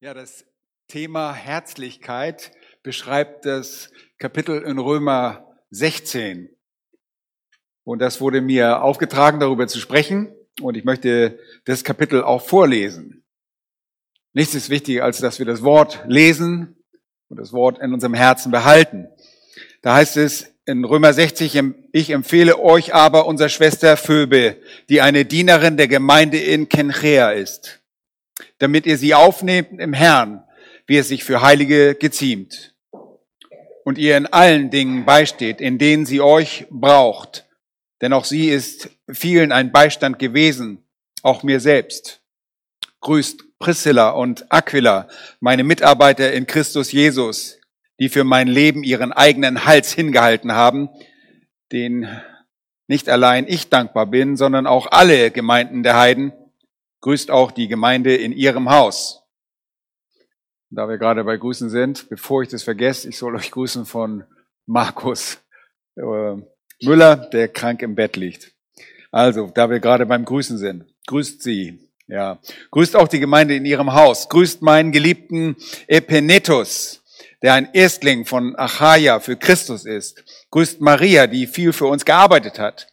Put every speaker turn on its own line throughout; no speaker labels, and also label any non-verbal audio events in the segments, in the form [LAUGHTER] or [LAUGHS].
Ja, das Thema Herzlichkeit beschreibt das Kapitel in Römer 16. Und das wurde mir aufgetragen, darüber zu sprechen. Und ich möchte das Kapitel auch vorlesen. Nichts ist wichtiger, als dass wir das Wort lesen und das Wort in unserem Herzen behalten. Da heißt es in Römer 60, ich empfehle euch aber unserer Schwester Phoebe, die eine Dienerin der Gemeinde in Kenchea ist damit ihr sie aufnehmt im Herrn, wie es sich für Heilige geziemt. Und ihr in allen Dingen beisteht, in denen sie euch braucht. Denn auch sie ist vielen ein Beistand gewesen, auch mir selbst. Grüßt Priscilla und Aquila, meine Mitarbeiter in Christus Jesus, die für mein Leben ihren eigenen Hals hingehalten haben, den nicht allein ich dankbar bin, sondern auch alle Gemeinden der Heiden, Grüßt auch die Gemeinde in ihrem Haus. Da wir gerade bei Grüßen sind, bevor ich das vergesse, ich soll euch grüßen von Markus äh, Müller, der krank im Bett liegt. Also, da wir gerade beim Grüßen sind, grüßt sie. Ja, grüßt auch die Gemeinde in ihrem Haus. Grüßt meinen geliebten Epenetus, der ein Erstling von Achaia für Christus ist. Grüßt Maria, die viel für uns gearbeitet hat.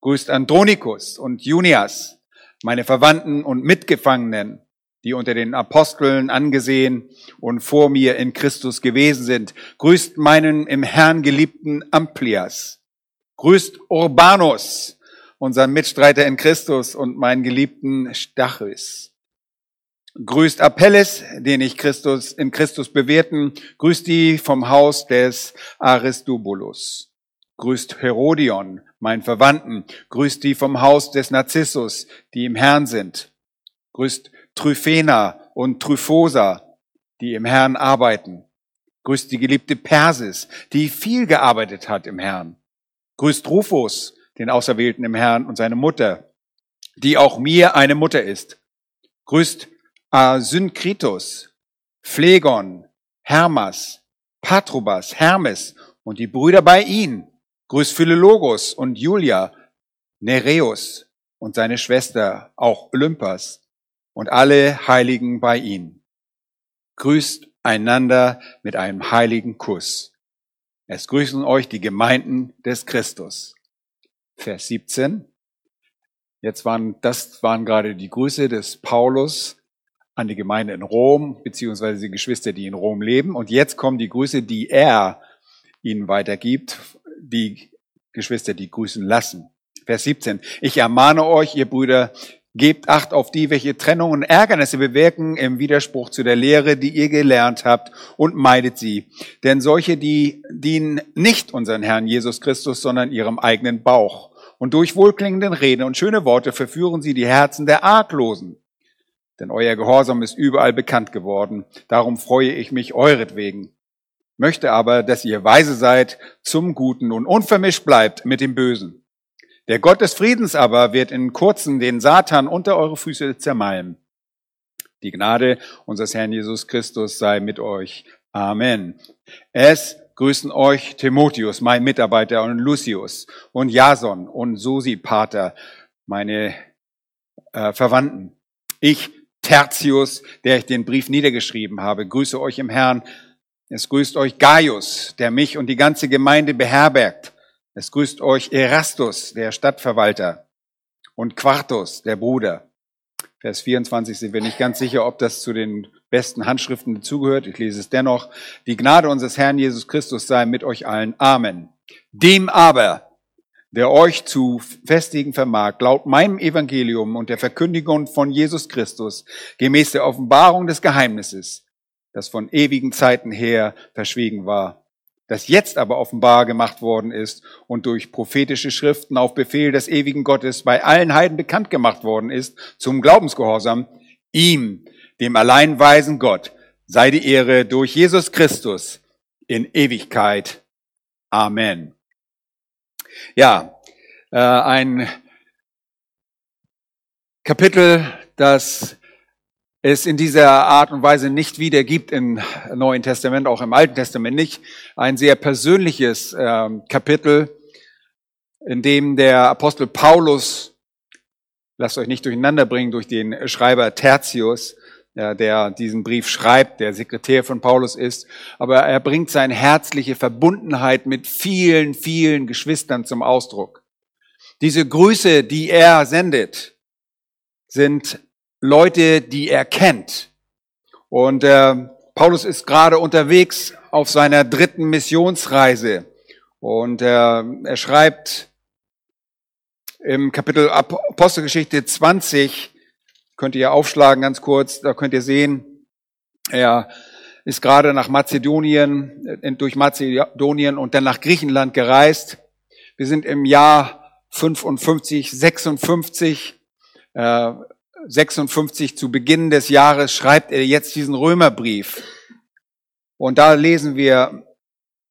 Grüßt Andronikus und Junias, meine Verwandten und Mitgefangenen, die unter den Aposteln angesehen und vor mir in Christus gewesen sind. Grüßt meinen im Herrn geliebten Amplias. Grüßt Urbanus, unseren Mitstreiter in Christus und meinen geliebten Stachys. Grüßt Apelles, den ich Christus, in Christus bewährten. Grüßt die vom Haus des Aristobulus. Grüßt Herodion, meinen Verwandten. Grüßt die vom Haus des Narzissus, die im Herrn sind. Grüßt Tryphena und Tryphosa, die im Herrn arbeiten. Grüßt die geliebte Persis, die viel gearbeitet hat im Herrn. Grüßt Rufus, den Auserwählten im Herrn und seine Mutter, die auch mir eine Mutter ist. Grüßt Asynkritus, Phlegon, Hermas, Patrobas, Hermes und die Brüder bei ihnen. Grüß Philologos und Julia, Nereus und seine Schwester, auch Olympas und alle Heiligen bei ihnen. Grüßt einander mit einem heiligen Kuss. Es grüßen euch die Gemeinden des Christus. Vers 17. Jetzt waren, das waren gerade die Grüße des Paulus an die Gemeinde in Rom, beziehungsweise die Geschwister, die in Rom leben. Und jetzt kommen die Grüße, die er ihnen weitergibt die Geschwister, die grüßen lassen. Vers 17. Ich ermahne euch, ihr Brüder, gebt Acht auf die, welche Trennung und Ärgernisse bewirken im Widerspruch zu der Lehre, die ihr gelernt habt, und meidet sie. Denn solche, die dienen nicht unseren Herrn Jesus Christus, sondern ihrem eigenen Bauch. Und durch wohlklingenden Reden und schöne Worte verführen sie die Herzen der Arglosen. Denn euer Gehorsam ist überall bekannt geworden. Darum freue ich mich euretwegen möchte aber, dass ihr weise seid zum Guten und unvermischt bleibt mit dem Bösen. Der Gott des Friedens aber wird in kurzen den Satan unter eure Füße zermalmen. Die Gnade unseres Herrn Jesus Christus sei mit euch. Amen. Es grüßen euch Timotheus, mein Mitarbeiter, und Lucius und Jason und Sosipater, meine äh, Verwandten. Ich, Tertius, der ich den Brief niedergeschrieben habe, grüße euch im Herrn. Es grüßt euch Gaius, der mich und die ganze Gemeinde beherbergt. Es grüßt euch Erastus, der Stadtverwalter, und Quartus, der Bruder. Vers 24 sind wir nicht ganz sicher, ob das zu den besten Handschriften dazugehört. Ich lese es dennoch. Die Gnade unseres Herrn Jesus Christus sei mit euch allen. Amen. Dem aber, der euch zu festigen vermag, laut meinem Evangelium und der Verkündigung von Jesus Christus, gemäß der Offenbarung des Geheimnisses, das von ewigen Zeiten her verschwiegen war, das jetzt aber offenbar gemacht worden ist und durch prophetische Schriften auf Befehl des ewigen Gottes bei allen Heiden bekannt gemacht worden ist, zum Glaubensgehorsam, ihm, dem allein weisen Gott, sei die Ehre durch Jesus Christus in Ewigkeit. Amen. Ja, äh, ein Kapitel, das es in dieser Art und Weise nicht wieder gibt im Neuen Testament, auch im Alten Testament nicht. Ein sehr persönliches äh, Kapitel, in dem der Apostel Paulus, lasst euch nicht durcheinander bringen durch den Schreiber Tertius, ja, der diesen Brief schreibt, der Sekretär von Paulus ist. Aber er bringt seine herzliche Verbundenheit mit vielen, vielen Geschwistern zum Ausdruck. Diese Grüße, die er sendet, sind Leute, die er kennt. Und äh, Paulus ist gerade unterwegs auf seiner dritten Missionsreise. Und äh, er schreibt im Kapitel Apostelgeschichte 20, könnt ihr aufschlagen ganz kurz, da könnt ihr sehen, er ist gerade nach Mazedonien, äh, durch Mazedonien und dann nach Griechenland gereist. Wir sind im Jahr 55, 56, äh, 56 zu Beginn des Jahres schreibt er jetzt diesen Römerbrief. Und da lesen wir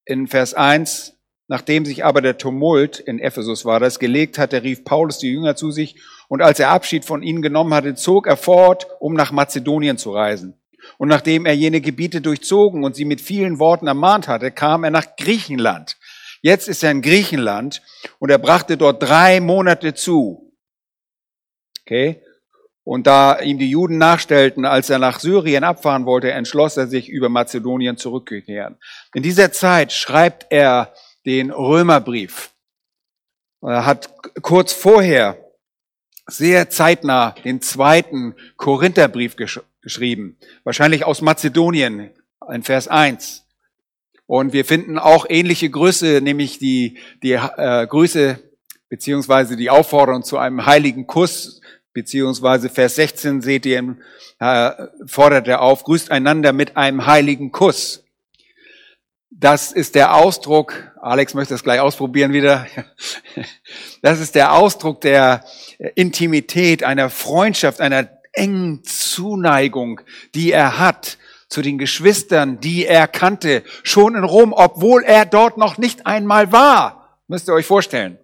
in Vers 1, nachdem sich aber der Tumult in Ephesus war, das gelegt hatte, rief Paulus die Jünger zu sich und als er Abschied von ihnen genommen hatte, zog er fort, um nach Mazedonien zu reisen. Und nachdem er jene Gebiete durchzogen und sie mit vielen Worten ermahnt hatte, kam er nach Griechenland. Jetzt ist er in Griechenland und er brachte dort drei Monate zu. Okay? Und da ihm die Juden nachstellten, als er nach Syrien abfahren wollte, entschloss er sich, über Mazedonien zurückzukehren. In dieser Zeit schreibt er den Römerbrief. Er hat kurz vorher sehr zeitnah den zweiten Korintherbrief gesch geschrieben, wahrscheinlich aus Mazedonien, in Vers 1. Und wir finden auch ähnliche Grüße, nämlich die, die äh, Grüße beziehungsweise die Aufforderung zu einem heiligen Kuss beziehungsweise Vers 16 seht ihr, äh, fordert er auf, grüßt einander mit einem heiligen Kuss. Das ist der Ausdruck, Alex möchte das gleich ausprobieren wieder, [LAUGHS] das ist der Ausdruck der Intimität, einer Freundschaft, einer engen Zuneigung, die er hat zu den Geschwistern, die er kannte, schon in Rom, obwohl er dort noch nicht einmal war. Müsst ihr euch vorstellen.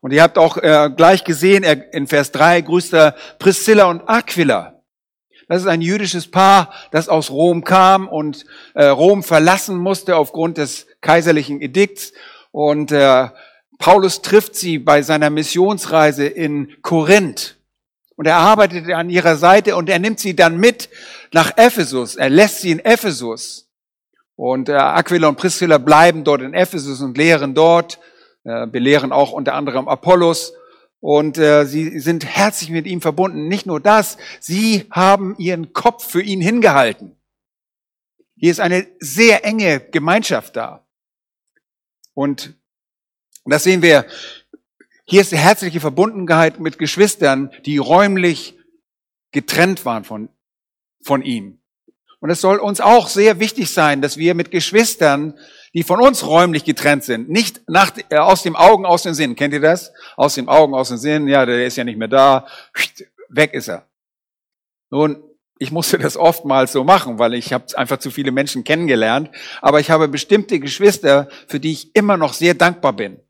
Und ihr habt auch äh, gleich gesehen, er, in Vers 3 grüßt er Priscilla und Aquila. Das ist ein jüdisches Paar, das aus Rom kam und äh, Rom verlassen musste aufgrund des kaiserlichen Edikts. Und äh, Paulus trifft sie bei seiner Missionsreise in Korinth. Und er arbeitet an ihrer Seite und er nimmt sie dann mit nach Ephesus. Er lässt sie in Ephesus. Und äh, Aquila und Priscilla bleiben dort in Ephesus und lehren dort äh, belehren auch unter anderem Apollos. Und äh, sie sind herzlich mit ihm verbunden. Nicht nur das, sie haben ihren Kopf für ihn hingehalten. Hier ist eine sehr enge Gemeinschaft da. Und das sehen wir, hier ist die herzliche Verbundenheit mit Geschwistern, die räumlich getrennt waren von, von ihm. Und es soll uns auch sehr wichtig sein, dass wir mit Geschwistern die von uns räumlich getrennt sind. Nicht nach, äh, aus dem Augen, aus dem Sinn. Kennt ihr das? Aus dem Augen, aus dem Sinn. Ja, der ist ja nicht mehr da. Weg ist er. Nun, ich musste das oftmals so machen, weil ich habe einfach zu viele Menschen kennengelernt. Aber ich habe bestimmte Geschwister, für die ich immer noch sehr dankbar bin.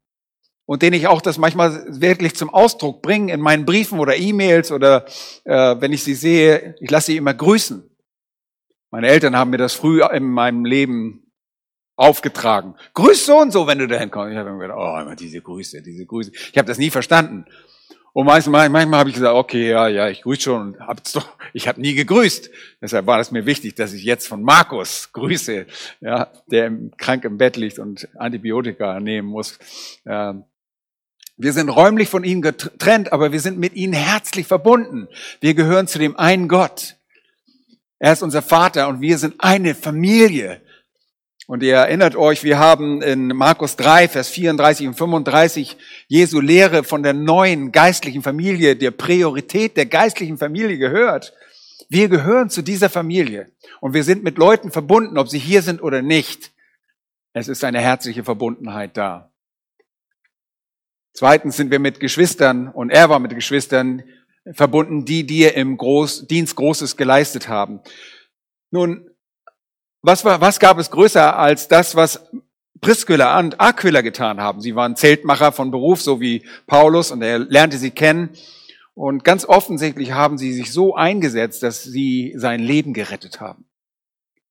Und denen ich auch das manchmal wirklich zum Ausdruck bringe in meinen Briefen oder E-Mails oder äh, wenn ich sie sehe, ich lasse sie immer grüßen. Meine Eltern haben mir das früh in meinem Leben aufgetragen. Grüß so und so, wenn du dahin kommst. Ich habe mir gedacht, oh, immer diese Grüße, diese Grüße. Ich habe das nie verstanden. Und manchmal, manchmal habe ich gesagt, okay, ja, ja, ich grüße schon und hab's doch, [LAUGHS] ich habe nie gegrüßt. Deshalb war es mir wichtig, dass ich jetzt von Markus grüße, ja, der krank im Bett liegt und Antibiotika nehmen muss. Ähm, wir sind räumlich von ihnen getrennt, aber wir sind mit ihnen herzlich verbunden. Wir gehören zu dem einen Gott. Er ist unser Vater und wir sind eine Familie. Und ihr erinnert euch, wir haben in Markus 3, Vers 34 und 35 Jesu Lehre von der neuen geistlichen Familie, der Priorität der geistlichen Familie gehört. Wir gehören zu dieser Familie und wir sind mit Leuten verbunden, ob sie hier sind oder nicht. Es ist eine herzliche Verbundenheit da. Zweitens sind wir mit Geschwistern und er war mit Geschwistern verbunden, die dir im Groß, Dienst Großes geleistet haben. Nun, was, war, was gab es größer als das, was Priscilla und Aquila getan haben? Sie waren Zeltmacher von Beruf, so wie Paulus, und er lernte sie kennen. Und ganz offensichtlich haben sie sich so eingesetzt, dass sie sein Leben gerettet haben.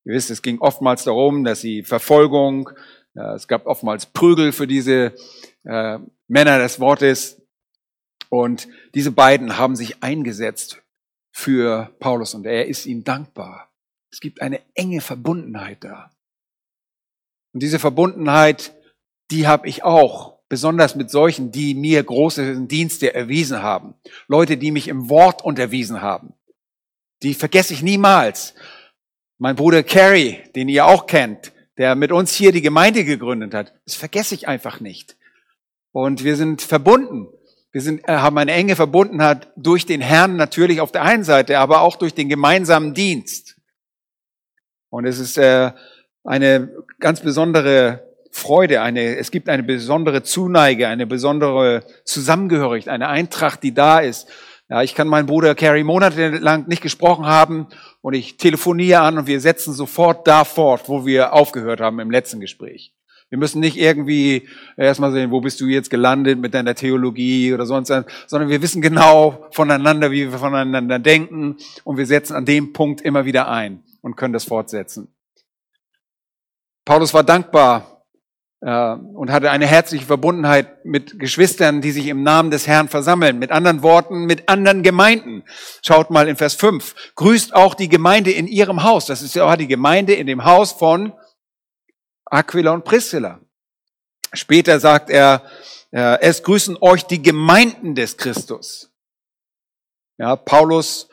Ihr wisst, es ging oftmals darum, dass sie Verfolgung, ja, es gab oftmals Prügel für diese äh, Männer des Wortes. Und diese beiden haben sich eingesetzt für Paulus und er ist ihm dankbar. Es gibt eine enge Verbundenheit da. Und diese Verbundenheit, die habe ich auch, besonders mit solchen, die mir große Dienste erwiesen haben. Leute, die mich im Wort unterwiesen haben. Die vergesse ich niemals. Mein Bruder Carrie, den ihr auch kennt, der mit uns hier die Gemeinde gegründet hat, das vergesse ich einfach nicht. Und wir sind verbunden. Wir sind, äh, haben eine enge Verbundenheit durch den Herrn natürlich auf der einen Seite, aber auch durch den gemeinsamen Dienst. Und es ist äh, eine ganz besondere Freude, eine, es gibt eine besondere Zuneige, eine besondere Zusammengehörigkeit, eine Eintracht, die da ist. Ja, ich kann meinen Bruder Carrie monatelang nicht gesprochen haben und ich telefoniere an und wir setzen sofort da fort, wo wir aufgehört haben im letzten Gespräch. Wir müssen nicht irgendwie erstmal sehen, wo bist du jetzt gelandet mit deiner Theologie oder sonst was, sondern wir wissen genau voneinander, wie wir voneinander denken und wir setzen an dem Punkt immer wieder ein und können das fortsetzen. Paulus war dankbar äh, und hatte eine herzliche Verbundenheit mit Geschwistern, die sich im Namen des Herrn versammeln. Mit anderen Worten, mit anderen Gemeinden. Schaut mal in Vers 5. Grüßt auch die Gemeinde in ihrem Haus. Das ist ja auch die Gemeinde in dem Haus von Aquila und Priscilla. Später sagt er, äh, es grüßen euch die Gemeinden des Christus. Ja, Paulus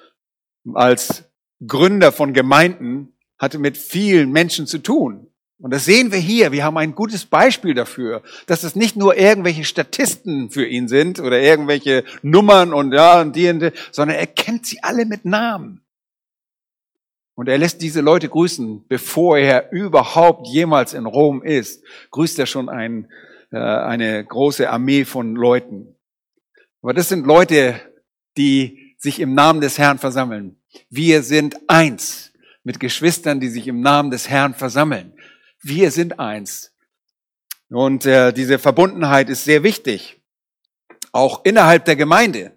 als Gründer von Gemeinden hatte mit vielen Menschen zu tun. Und das sehen wir hier. Wir haben ein gutes Beispiel dafür, dass es nicht nur irgendwelche Statisten für ihn sind oder irgendwelche Nummern und ja, und die, und die sondern er kennt sie alle mit Namen. Und er lässt diese Leute grüßen, bevor er überhaupt jemals in Rom ist, grüßt er schon ein, äh, eine große Armee von Leuten. Aber das sind Leute, die sich im Namen des Herrn versammeln. Wir sind eins mit Geschwistern, die sich im Namen des Herrn versammeln. Wir sind eins. Und äh, diese Verbundenheit ist sehr wichtig, auch innerhalb der Gemeinde.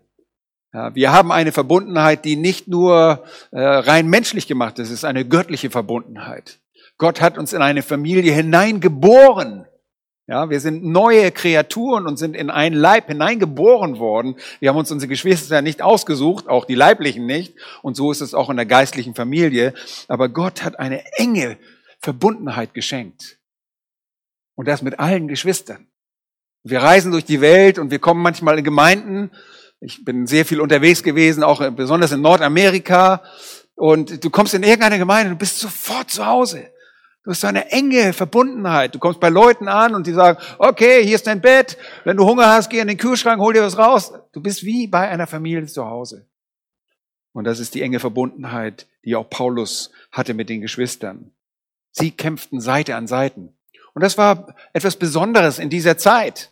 Wir haben eine Verbundenheit, die nicht nur äh, rein menschlich gemacht ist, es ist eine göttliche Verbundenheit. Gott hat uns in eine Familie hineingeboren. Ja, wir sind neue Kreaturen und sind in einen Leib hineingeboren worden. Wir haben uns unsere Geschwister nicht ausgesucht, auch die leiblichen nicht. Und so ist es auch in der geistlichen Familie. Aber Gott hat eine enge Verbundenheit geschenkt. Und das mit allen Geschwistern. Wir reisen durch die Welt und wir kommen manchmal in Gemeinden. Ich bin sehr viel unterwegs gewesen, auch besonders in Nordamerika. Und du kommst in irgendeine Gemeinde du bist sofort zu Hause. Du hast so eine enge Verbundenheit. Du kommst bei Leuten an und die sagen, okay, hier ist dein Bett. Wenn du Hunger hast, geh in den Kühlschrank, hol dir was raus. Du bist wie bei einer Familie zu Hause. Und das ist die enge Verbundenheit, die auch Paulus hatte mit den Geschwistern. Sie kämpften Seite an Seiten. Und das war etwas Besonderes in dieser Zeit.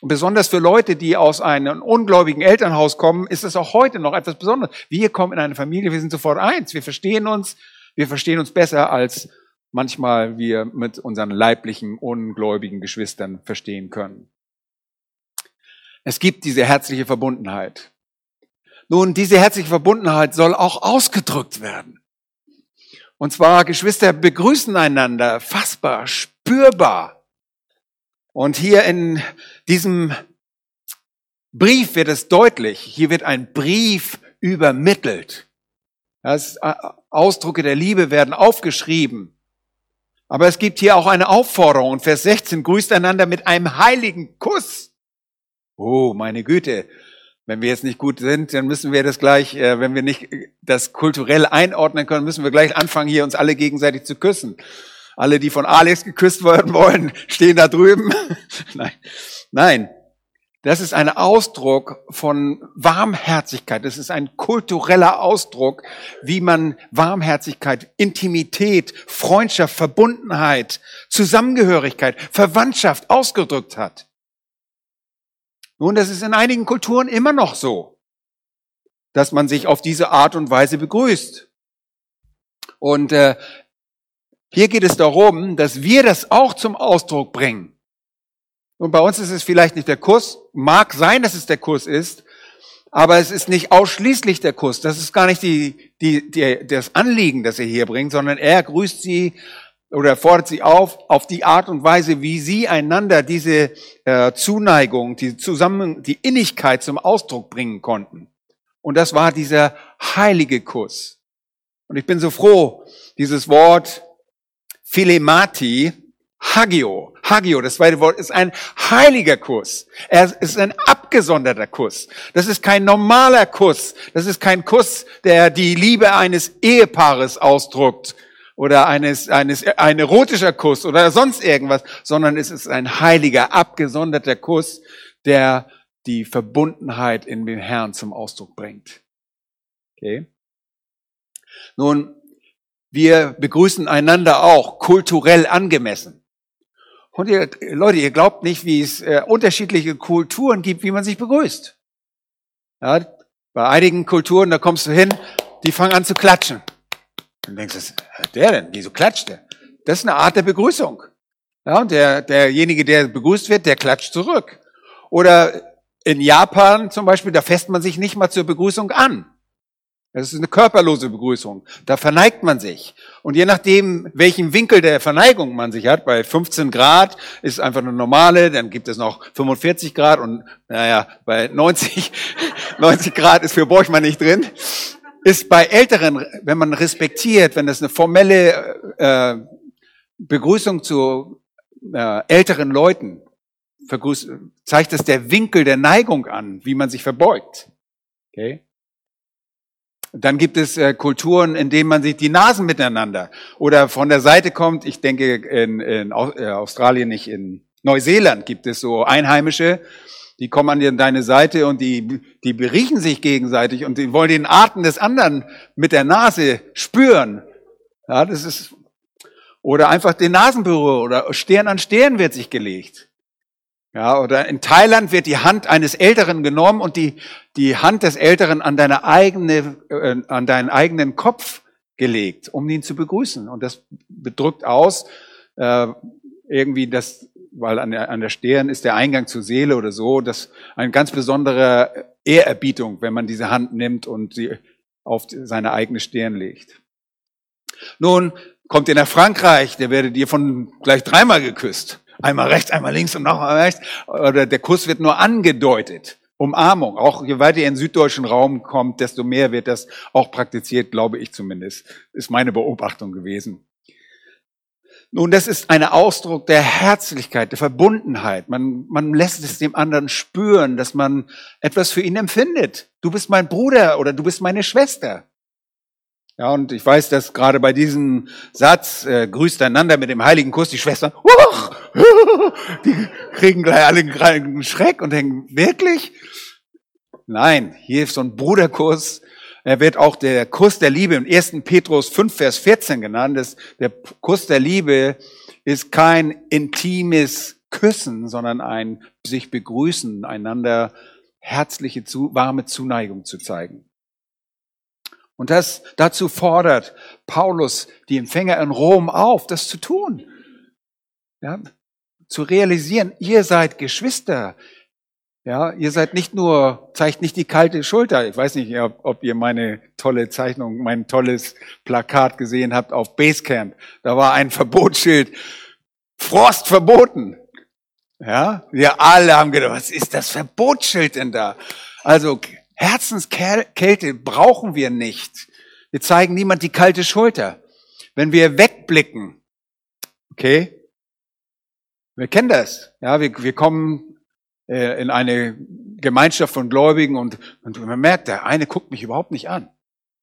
Und besonders für Leute, die aus einem ungläubigen Elternhaus kommen, ist es auch heute noch etwas Besonderes. Wir kommen in eine Familie, wir sind sofort eins. Wir verstehen uns, wir verstehen uns besser, als manchmal wir mit unseren leiblichen, ungläubigen Geschwistern verstehen können. Es gibt diese herzliche Verbundenheit. Nun, diese herzliche Verbundenheit soll auch ausgedrückt werden. Und zwar, Geschwister begrüßen einander fassbar, spürbar. Und hier in diesem Brief wird es deutlich. Hier wird ein Brief übermittelt. Das äh, Ausdrücke der Liebe werden aufgeschrieben. Aber es gibt hier auch eine Aufforderung. Vers 16 grüßt einander mit einem heiligen Kuss. Oh, meine Güte. Wenn wir jetzt nicht gut sind, dann müssen wir das gleich, äh, wenn wir nicht äh, das kulturell einordnen können, müssen wir gleich anfangen, hier uns alle gegenseitig zu küssen. Alle, die von Alex geküsst werden wollen, [LAUGHS] stehen da drüben. [LAUGHS] Nein. Nein. Das ist ein Ausdruck von Warmherzigkeit. Das ist ein kultureller Ausdruck, wie man Warmherzigkeit, Intimität, Freundschaft, Verbundenheit, Zusammengehörigkeit, Verwandtschaft ausgedrückt hat. Nun, das ist in einigen Kulturen immer noch so, dass man sich auf diese Art und Weise begrüßt. Und äh, hier geht es darum, dass wir das auch zum Ausdruck bringen. Und bei uns ist es vielleicht nicht der Kuss, mag sein, dass es der Kuss ist, aber es ist nicht ausschließlich der Kuss. Das ist gar nicht die, die, die, das Anliegen, das er hier bringt, sondern er grüßt sie oder fordert sie auf, auf die Art und Weise, wie sie einander diese äh, Zuneigung, die Zusammen, die Innigkeit zum Ausdruck bringen konnten. Und das war dieser heilige Kuss. Und ich bin so froh, dieses Wort Philemati, Hagio, Hagio, das zweite Wort, ist ein heiliger Kuss. Er ist ein abgesonderter Kuss. Das ist kein normaler Kuss. Das ist kein Kuss, der die Liebe eines Ehepaares ausdruckt oder eines, eines, ein erotischer Kuss oder sonst irgendwas, sondern es ist ein heiliger, abgesonderter Kuss, der die Verbundenheit in dem Herrn zum Ausdruck bringt. Okay? Nun, wir begrüßen einander auch kulturell angemessen. Und ihr, Leute, ihr glaubt nicht, wie es äh, unterschiedliche Kulturen gibt, wie man sich begrüßt. Ja, bei einigen Kulturen, da kommst du hin, die fangen an zu klatschen. Und denkst du, der denn? Wieso klatscht der? Das ist eine Art der Begrüßung. Ja, und der, derjenige, der begrüßt wird, der klatscht zurück. Oder in Japan zum Beispiel, da fässt man sich nicht mal zur Begrüßung an. Das ist eine körperlose Begrüßung. Da verneigt man sich. Und je nachdem, welchen Winkel der Verneigung man sich hat, bei 15 Grad ist einfach eine normale, dann gibt es noch 45 Grad und naja, bei 90, 90 [LAUGHS] Grad ist für Borchmann nicht drin. Ist bei Älteren, wenn man respektiert, wenn das eine formelle äh, Begrüßung zu äh, älteren Leuten vergrüßt, zeigt das der Winkel der Neigung an, wie man sich verbeugt. Okay? Dann gibt es äh, Kulturen, in denen man sich die Nasen miteinander oder von der Seite kommt. Ich denke, in, in äh, Australien, nicht in Neuseeland gibt es so Einheimische, die kommen an deine Seite und die, die beriechen sich gegenseitig und die wollen den Atem des anderen mit der Nase spüren. Ja, das ist, oder einfach den Nasenberührer oder Stirn an Stirn wird sich gelegt. Ja, oder in Thailand wird die Hand eines Älteren genommen und die, die Hand des Älteren an deine eigene, äh, an deinen eigenen Kopf gelegt, um ihn zu begrüßen. Und das bedrückt aus, äh, irgendwie das, weil an der, an der Stirn ist der Eingang zur Seele oder so, das eine ganz besondere Ehrerbietung, wenn man diese Hand nimmt und sie auf seine eigene Stirn legt. Nun kommt ihr nach Frankreich, der werdet ihr von gleich dreimal geküsst. Einmal rechts, einmal links und nochmal rechts. Oder der Kuss wird nur angedeutet. Umarmung. Auch je weiter ihr in den süddeutschen Raum kommt, desto mehr wird das auch praktiziert, glaube ich zumindest. Ist meine Beobachtung gewesen. Nun, das ist ein Ausdruck der Herzlichkeit, der Verbundenheit. Man, man lässt es dem anderen spüren, dass man etwas für ihn empfindet. Du bist mein Bruder oder du bist meine Schwester. Ja, und ich weiß, dass gerade bei diesem Satz, äh, grüßt einander mit dem heiligen Kuss, die Schwestern, uh, [LAUGHS] die kriegen gleich alle einen Schreck und denken, wirklich? Nein, hier ist so ein Bruderkuss. Er wird auch der Kuss der Liebe im 1. Petrus 5, Vers 14 genannt. Das, der Kuss der Liebe ist kein intimes Küssen, sondern ein sich begrüßen, einander herzliche, warme Zuneigung zu zeigen. Und das, dazu fordert Paulus die Empfänger in Rom auf, das zu tun. Ja, zu realisieren, ihr seid Geschwister. Ja, ihr seid nicht nur, zeigt nicht die kalte Schulter. Ich weiß nicht, ob, ob ihr meine tolle Zeichnung, mein tolles Plakat gesehen habt auf Basecamp. Da war ein Verbotsschild. Frost verboten. Ja, wir alle haben gedacht, was ist das Verbotsschild denn da? Also Herzenskälte brauchen wir nicht. Wir zeigen niemand die kalte Schulter. Wenn wir wegblicken, okay, wir kennen das, ja, wir, wir kommen äh, in eine Gemeinschaft von Gläubigen und, und man merkt, der eine guckt mich überhaupt nicht an.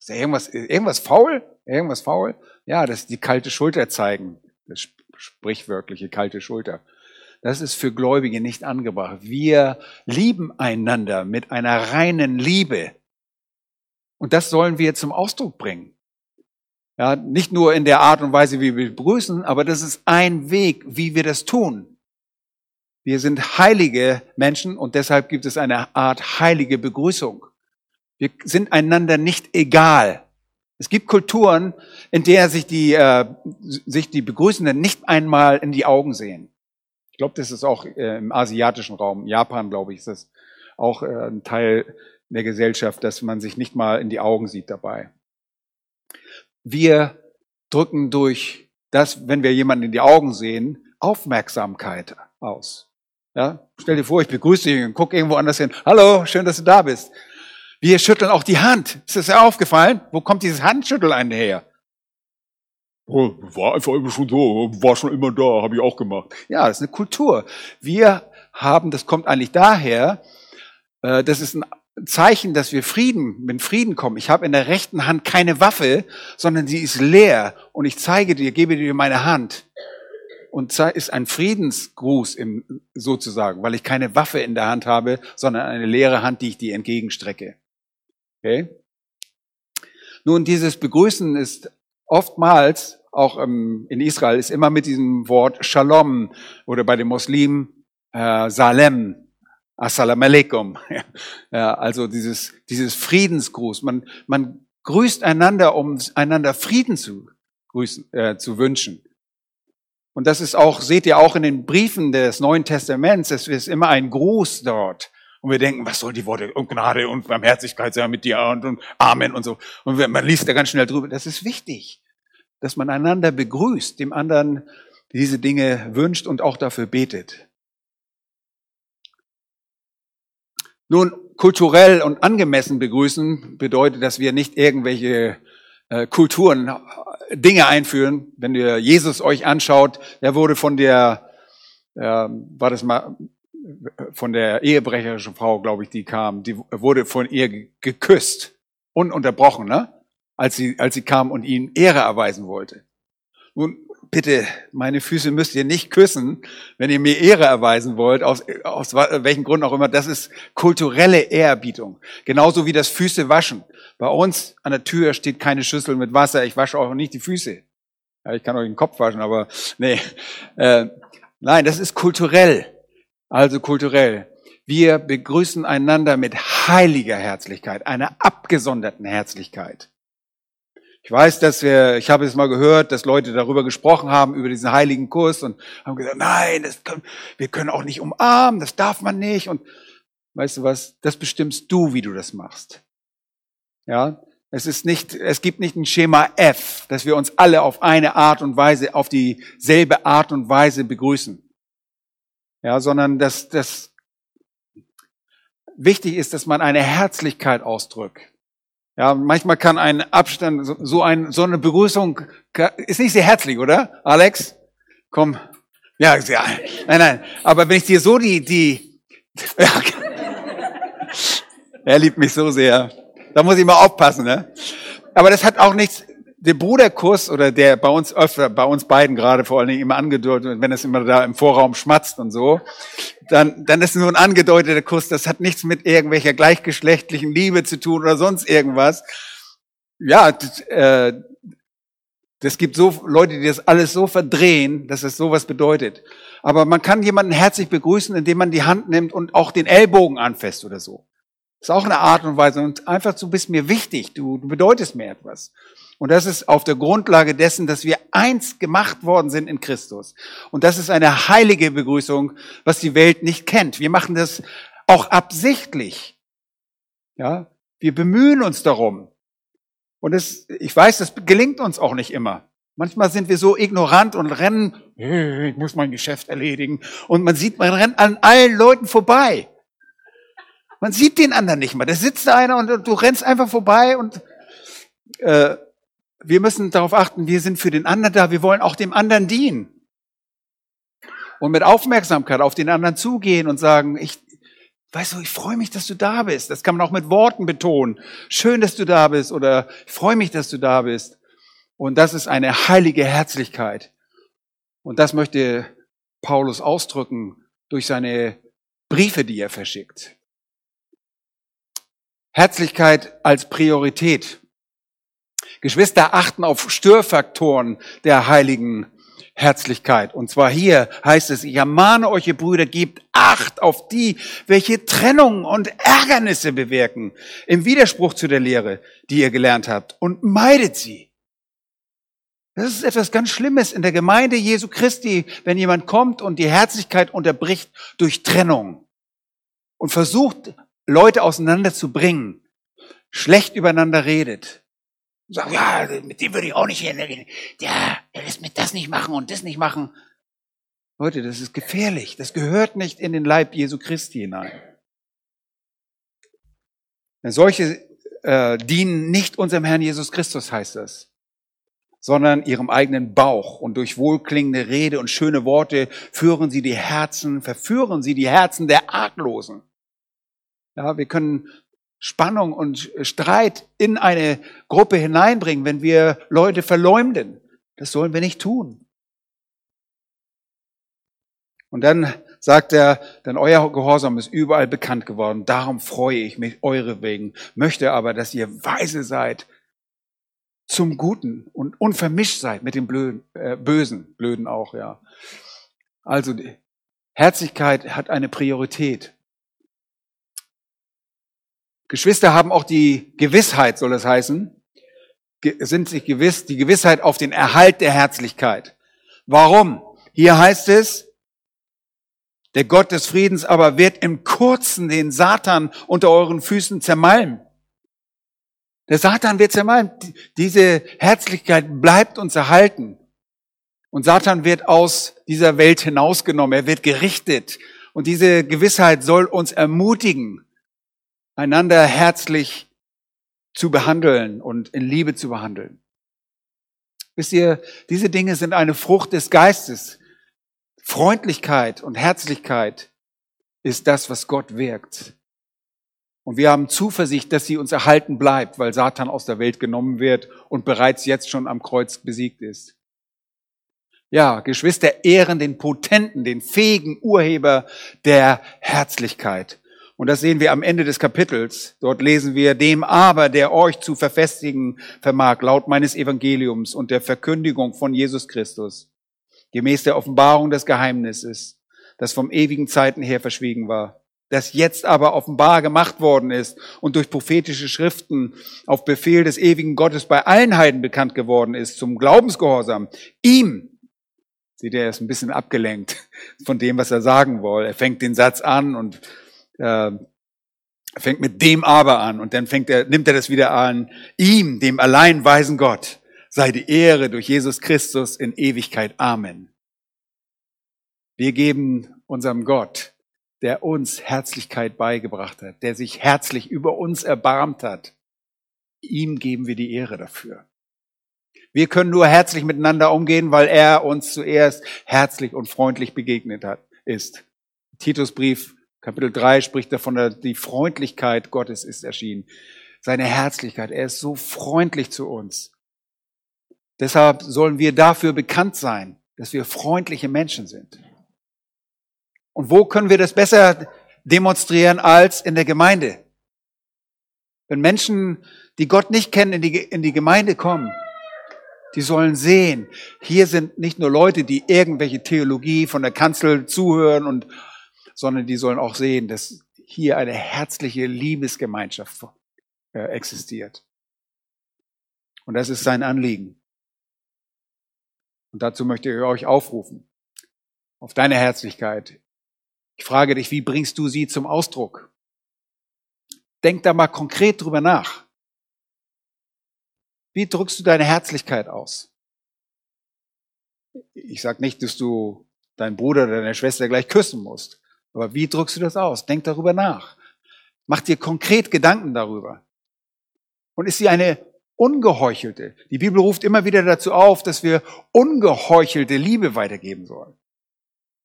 Ist da irgendwas, irgendwas faul? Irgendwas faul? Ja, das ist die kalte Schulter zeigen. Das sprichwörtliche kalte Schulter. Das ist für Gläubige nicht angebracht. Wir lieben einander mit einer reinen Liebe. Und das sollen wir zum Ausdruck bringen. Ja, nicht nur in der Art und Weise, wie wir begrüßen, aber das ist ein Weg, wie wir das tun. Wir sind heilige Menschen und deshalb gibt es eine Art heilige Begrüßung. Wir sind einander nicht egal. Es gibt Kulturen, in der sich die, äh, sich die Begrüßenden nicht einmal in die Augen sehen. Ich glaube, das ist auch äh, im asiatischen Raum, Japan, glaube ich, ist das auch äh, ein Teil der Gesellschaft, dass man sich nicht mal in die Augen sieht dabei. Wir drücken durch das, wenn wir jemanden in die Augen sehen, Aufmerksamkeit aus. Ja, stell dir vor, ich begrüße dich und guck irgendwo anders hin. Hallo, schön, dass du da bist. Wir schütteln auch die Hand. Ist das ja aufgefallen? Wo kommt dieses Handschütteln her?
Oh, war einfach immer schon so, war schon immer da, habe ich auch gemacht.
Ja, das ist eine Kultur. Wir haben, das kommt eigentlich daher, äh, das ist ein Zeichen, dass wir Frieden, mit Frieden kommen. Ich habe in der rechten Hand keine Waffe, sondern sie ist leer und ich zeige dir, gebe dir meine Hand. Und ist ein Friedensgruß im, sozusagen, weil ich keine Waffe in der Hand habe, sondern eine leere Hand, die ich dir entgegenstrecke. Okay? Nun, dieses Begrüßen ist oftmals auch ähm, in Israel ist immer mit diesem Wort Shalom oder bei den Muslimen äh, Salem, Assalamu alaikum. [LAUGHS] ja, also dieses, dieses Friedensgruß. Man, man grüßt einander, um einander Frieden zu, grüßen, äh, zu wünschen. Und das ist auch, seht ihr auch in den Briefen des Neuen Testaments, es ist immer ein Gruß dort. Und wir denken, was soll die Worte und Gnade und Barmherzigkeit sein mit dir und, und Amen und so. Und man liest da ganz schnell drüber. Das ist wichtig dass man einander begrüßt, dem anderen diese Dinge wünscht und auch dafür betet. Nun, kulturell und angemessen begrüßen bedeutet, dass wir nicht irgendwelche äh, Kulturen, äh, Dinge einführen. Wenn ihr Jesus euch anschaut, er wurde von der, äh, war das mal, von der ehebrecherischen Frau, glaube ich, die kam, die wurde von ihr geküsst, ununterbrochen, ne? Als sie, als sie kam und ihnen Ehre erweisen wollte. Nun, bitte, meine Füße müsst ihr nicht küssen, wenn ihr mir Ehre erweisen wollt, aus, aus welchen Gründen auch immer. Das ist kulturelle Ehrerbietung. Genauso wie das Füße waschen. Bei uns an der Tür steht keine Schüssel mit Wasser. Ich wasche auch nicht die Füße. Ja, ich kann euch den Kopf waschen, aber nee. Äh, nein, das ist kulturell. Also kulturell. Wir begrüßen einander mit heiliger Herzlichkeit, einer abgesonderten Herzlichkeit. Ich weiß, dass wir, ich habe es mal gehört, dass Leute darüber gesprochen haben, über diesen heiligen Kurs und haben gesagt, nein, das können, wir können auch nicht umarmen, das darf man nicht. Und weißt du was, das bestimmst du, wie du das machst. Ja, es ist nicht, es gibt nicht ein Schema F, dass wir uns alle auf eine Art und Weise, auf dieselbe Art und Weise begrüßen. Ja, sondern dass das wichtig ist, dass man eine Herzlichkeit ausdrückt. Ja, manchmal kann ein Abstand, so, ein, so eine Begrüßung, ist nicht sehr herzlich, oder? Alex? Komm. Ja, ja, nein, nein. Aber wenn ich dir so die, die, [LAUGHS] ja, er liebt mich so sehr. Da muss ich mal aufpassen, ne? Aber das hat auch nichts, der Bruderkuss oder der bei uns öfter, bei uns beiden gerade vor allen Dingen immer angedeutet, wenn es immer da im Vorraum schmatzt und so, dann, dann ist nur ein angedeuteter Kuss, das hat nichts mit irgendwelcher gleichgeschlechtlichen Liebe zu tun oder sonst irgendwas. Ja, das, äh, das gibt so Leute, die das alles so verdrehen, dass es sowas bedeutet. Aber man kann jemanden herzlich begrüßen, indem man die Hand nimmt und auch den Ellbogen anfasst oder so. Das ist auch eine Art und Weise. Und einfach, du bist mir wichtig, du, du bedeutest mir etwas. Und das ist auf der Grundlage dessen, dass wir eins gemacht worden sind in Christus. Und das ist eine heilige Begrüßung, was die Welt nicht kennt. Wir machen das auch absichtlich. Ja, wir bemühen uns darum. Und es, ich weiß, das gelingt uns auch nicht immer. Manchmal sind wir so ignorant und rennen, ich muss mein Geschäft erledigen. Und man sieht, man rennt an allen Leuten vorbei. Man sieht den anderen nicht mal. Da sitzt einer und du rennst einfach vorbei und äh, wir müssen darauf achten, wir sind für den anderen da, wir wollen auch dem anderen dienen. Und mit Aufmerksamkeit auf den anderen zugehen und sagen, ich, weißt du, ich freue mich, dass du da bist. Das kann man auch mit Worten betonen. Schön, dass du da bist oder ich freue mich, dass du da bist. Und das ist eine heilige Herzlichkeit. Und das möchte Paulus ausdrücken durch seine Briefe, die er verschickt. Herzlichkeit als Priorität. Geschwister achten auf Störfaktoren der heiligen Herzlichkeit. Und zwar hier heißt es, ich ermahne euch, ihr Brüder, gebt Acht auf die, welche Trennungen und Ärgernisse bewirken, im Widerspruch zu der Lehre, die ihr gelernt habt, und meidet sie. Das ist etwas ganz Schlimmes in der Gemeinde Jesu Christi, wenn jemand kommt und die Herzlichkeit unterbricht durch Trennung und versucht, Leute auseinanderzubringen, schlecht übereinander redet, Sag, ja, mit dem würde ich auch nicht hin. Der, der lässt mir das nicht machen und das nicht machen. Leute, das ist gefährlich. Das gehört nicht in den Leib Jesu Christi hinein. Denn solche äh, dienen nicht unserem Herrn Jesus Christus, heißt es, sondern ihrem eigenen Bauch. Und durch wohlklingende Rede und schöne Worte führen sie die Herzen, verführen sie die Herzen der Arglosen. Ja, wir können Spannung und Streit in eine Gruppe hineinbringen, wenn wir Leute verleumden. Das sollen wir nicht tun. Und dann sagt er, denn euer Gehorsam ist überall bekannt geworden, darum freue ich mich eure wegen, möchte aber, dass ihr weise seid zum Guten und unvermischt seid mit dem Blöden, äh, Bösen, Blöden auch, ja. Also, Herzlichkeit hat eine Priorität. Geschwister haben auch die Gewissheit, soll es heißen, sind sich gewiss, die Gewissheit auf den Erhalt der Herzlichkeit. Warum? Hier heißt es, der Gott des Friedens aber wird im Kurzen den Satan unter euren Füßen zermalmen. Der Satan wird zermalmen. Diese Herzlichkeit bleibt uns erhalten. Und Satan wird aus dieser Welt hinausgenommen. Er wird gerichtet. Und diese Gewissheit soll uns ermutigen, einander herzlich zu behandeln und in Liebe zu behandeln. Wisst ihr, diese Dinge sind eine Frucht des Geistes. Freundlichkeit und Herzlichkeit ist das, was Gott wirkt. Und wir haben Zuversicht, dass sie uns erhalten bleibt, weil Satan aus der Welt genommen wird und bereits jetzt schon am Kreuz besiegt ist. Ja, Geschwister ehren den potenten, den fähigen Urheber der Herzlichkeit. Und das sehen wir am Ende des Kapitels. Dort lesen wir, dem aber, der euch zu verfestigen vermag, laut meines Evangeliums und der Verkündigung von Jesus Christus, gemäß der Offenbarung des Geheimnisses, das vom ewigen Zeiten her verschwiegen war, das jetzt aber offenbar gemacht worden ist und durch prophetische Schriften auf Befehl des ewigen Gottes bei allen Heiden bekannt geworden ist, zum Glaubensgehorsam, ihm, seht ihr, er ist ein bisschen abgelenkt von dem, was er sagen will. Er fängt den Satz an und äh, fängt mit dem aber an und dann fängt er, nimmt er das wieder an. Ihm, dem allein weisen Gott, sei die Ehre durch Jesus Christus in Ewigkeit. Amen. Wir geben unserem Gott, der uns Herzlichkeit beigebracht hat, der sich herzlich über uns erbarmt hat, ihm geben wir die Ehre dafür. Wir können nur herzlich miteinander umgehen, weil er uns zuerst herzlich und freundlich begegnet hat, ist. Titusbrief Kapitel 3 spricht davon, die Freundlichkeit Gottes ist erschienen. Seine Herzlichkeit. Er ist so freundlich zu uns. Deshalb sollen wir dafür bekannt sein, dass wir freundliche Menschen sind. Und wo können wir das besser demonstrieren als in der Gemeinde? Wenn Menschen, die Gott nicht kennen, in die, in die Gemeinde kommen, die sollen sehen, hier sind nicht nur Leute, die irgendwelche Theologie von der Kanzel zuhören und sondern die sollen auch sehen, dass hier eine herzliche Liebesgemeinschaft äh, existiert. Und das ist sein Anliegen. Und dazu möchte ich euch aufrufen, auf deine Herzlichkeit. Ich frage dich, wie bringst du sie zum Ausdruck? Denk da mal konkret drüber nach. Wie drückst du deine Herzlichkeit aus? Ich sage nicht, dass du deinen Bruder oder deine Schwester gleich küssen musst. Aber wie drückst du das aus? Denk darüber nach. Mach dir konkret Gedanken darüber. Und ist sie eine ungeheuchelte? Die Bibel ruft immer wieder dazu auf, dass wir ungeheuchelte Liebe weitergeben sollen.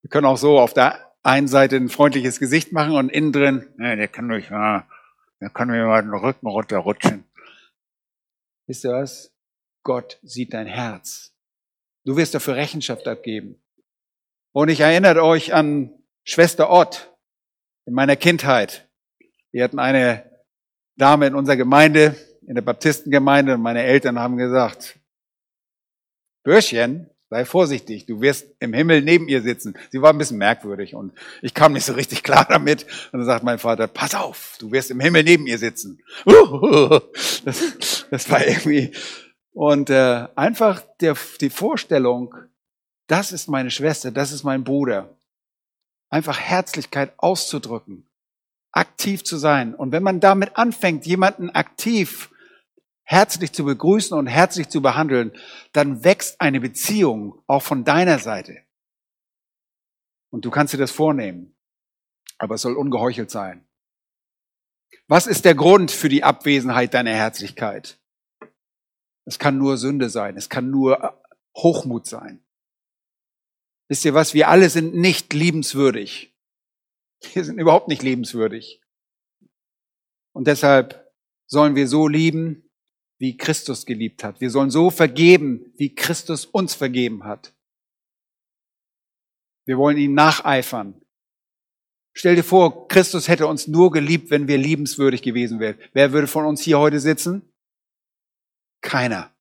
Wir können auch so auf der einen Seite ein freundliches Gesicht machen und innen drin, nee, der kann durch, ah, der kann mir mal den Rücken runterrutschen. Wisst ihr was? Gott sieht dein Herz. Du wirst dafür Rechenschaft abgeben. Und ich erinnere euch an Schwester Ott in meiner Kindheit. Wir hatten eine Dame in unserer Gemeinde, in der Baptistengemeinde, und meine Eltern haben gesagt, Bürschchen, sei vorsichtig, du wirst im Himmel neben ihr sitzen. Sie war ein bisschen merkwürdig und ich kam nicht so richtig klar damit. Und dann sagt mein Vater, pass auf, du wirst im Himmel neben ihr sitzen. [LAUGHS] Das, das war irgendwie, und äh, einfach der, die Vorstellung, das ist meine Schwester, das ist mein Bruder einfach Herzlichkeit auszudrücken, aktiv zu sein. Und wenn man damit anfängt, jemanden aktiv herzlich zu begrüßen und herzlich zu behandeln, dann wächst eine Beziehung auch von deiner Seite. Und du kannst dir das vornehmen. Aber es soll ungeheuchelt sein. Was ist der Grund für die Abwesenheit deiner Herzlichkeit? Es kann nur Sünde sein, es kann nur Hochmut sein. Wisst ihr was? Wir alle sind nicht liebenswürdig. Wir sind überhaupt nicht liebenswürdig. Und deshalb sollen wir so lieben, wie Christus geliebt hat. Wir sollen so vergeben, wie Christus uns vergeben hat. Wir wollen ihn nacheifern. Stell dir vor, Christus hätte uns nur geliebt, wenn wir liebenswürdig gewesen wären. Wer würde von uns hier heute sitzen? Keiner.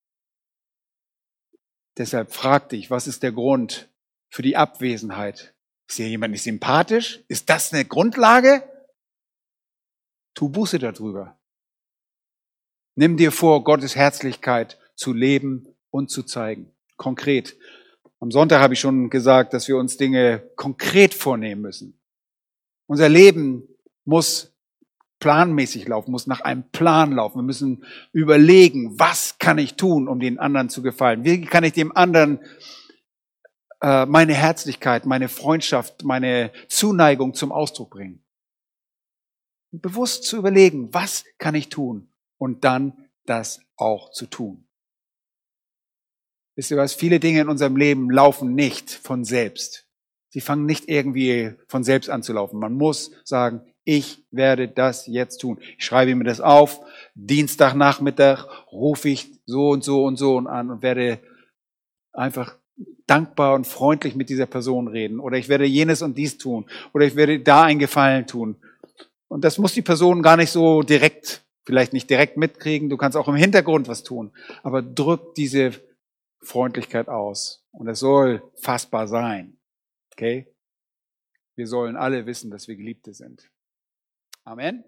Deshalb frag dich, was ist der Grund für die Abwesenheit? Ist hier jemand nicht sympathisch? Ist das eine Grundlage? Tu Buße darüber. Nimm dir vor, Gottes Herzlichkeit zu leben und zu zeigen. Konkret. Am Sonntag habe ich schon gesagt, dass wir uns Dinge konkret vornehmen müssen. Unser Leben muss planmäßig laufen, muss nach einem Plan laufen. Wir müssen überlegen, was kann ich tun, um den anderen zu gefallen? Wie kann ich dem anderen meine Herzlichkeit, meine Freundschaft, meine Zuneigung zum Ausdruck bringen? Bewusst zu überlegen, was kann ich tun? Und dann das auch zu tun. Wisst ihr was? Viele Dinge in unserem Leben laufen nicht von selbst. Sie fangen nicht irgendwie von selbst an zu laufen. Man muss sagen, ich werde das jetzt tun. Ich schreibe mir das auf. Dienstagnachmittag rufe ich so und so und so an und werde einfach dankbar und freundlich mit dieser Person reden. Oder ich werde jenes und dies tun. Oder ich werde da einen Gefallen tun. Und das muss die Person gar nicht so direkt, vielleicht nicht direkt mitkriegen. Du kannst auch im Hintergrund was tun. Aber drück diese Freundlichkeit aus. Und es soll fassbar sein. Okay? Wir sollen alle wissen, dass wir Geliebte sind. Amen.